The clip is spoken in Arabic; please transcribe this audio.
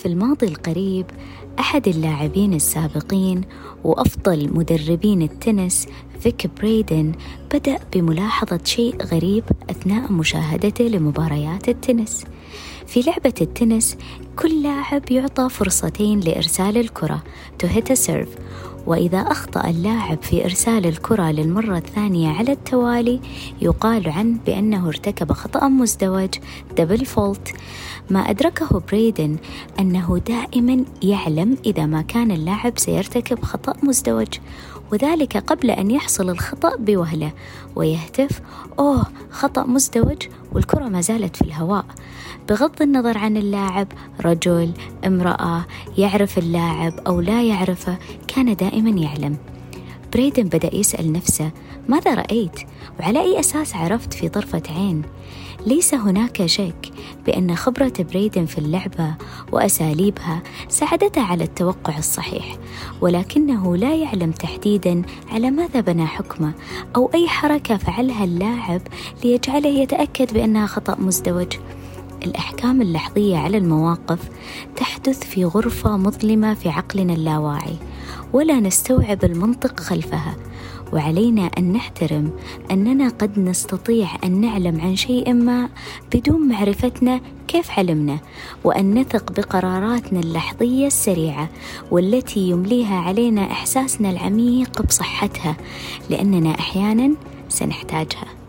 في الماضي القريب أحد اللاعبين السابقين وأفضل مدربين التنس فيك بريدن بدأ بملاحظة شيء غريب أثناء مشاهدته لمباريات التنس. في لعبة التنس كل لاعب يعطى فرصتين لإرسال الكرة. To hit a serve. وإذا أخطأ اللاعب في إرسال الكرة للمرة الثانية على التوالي يقال عنه بأنه ارتكب خطأ مزدوج double fault ما أدركه بريدن أنه دائما يعلم إذا ما كان اللاعب سيرتكب خطأ مزدوج وذلك قبل أن يحصل الخطأ بوهلة ويهتف أوه خطأ مزدوج؟ والكرة ما زالت في الهواء بغض النظر عن اللاعب رجل امرأة يعرف اللاعب أو لا يعرفه كان دائما يعلم بريدن بدأ يسأل نفسه ماذا رأيت؟ وعلى أي أساس عرفت في طرفة عين؟ ليس هناك شك بأن خبرة بريدن في اللعبة وأساليبها ساعدته على التوقع الصحيح ولكنه لا يعلم تحديدا على ماذا بنى حكمه أو أي حركة فعلها اللاعب ليجعله يتأكد بأنها خطأ مزدوج. الأحكام اللحظية على المواقف تحدث في غرفة مظلمة في عقلنا اللاواعي ولا نستوعب المنطق خلفها. وعلينا أن نحترم أننا قد نستطيع أن نعلم عن شيء ما بدون معرفتنا كيف علمنا وأن نثق بقراراتنا اللحظية السريعة والتي يمليها علينا إحساسنا العميق بصحتها لأننا أحيانا سنحتاجها.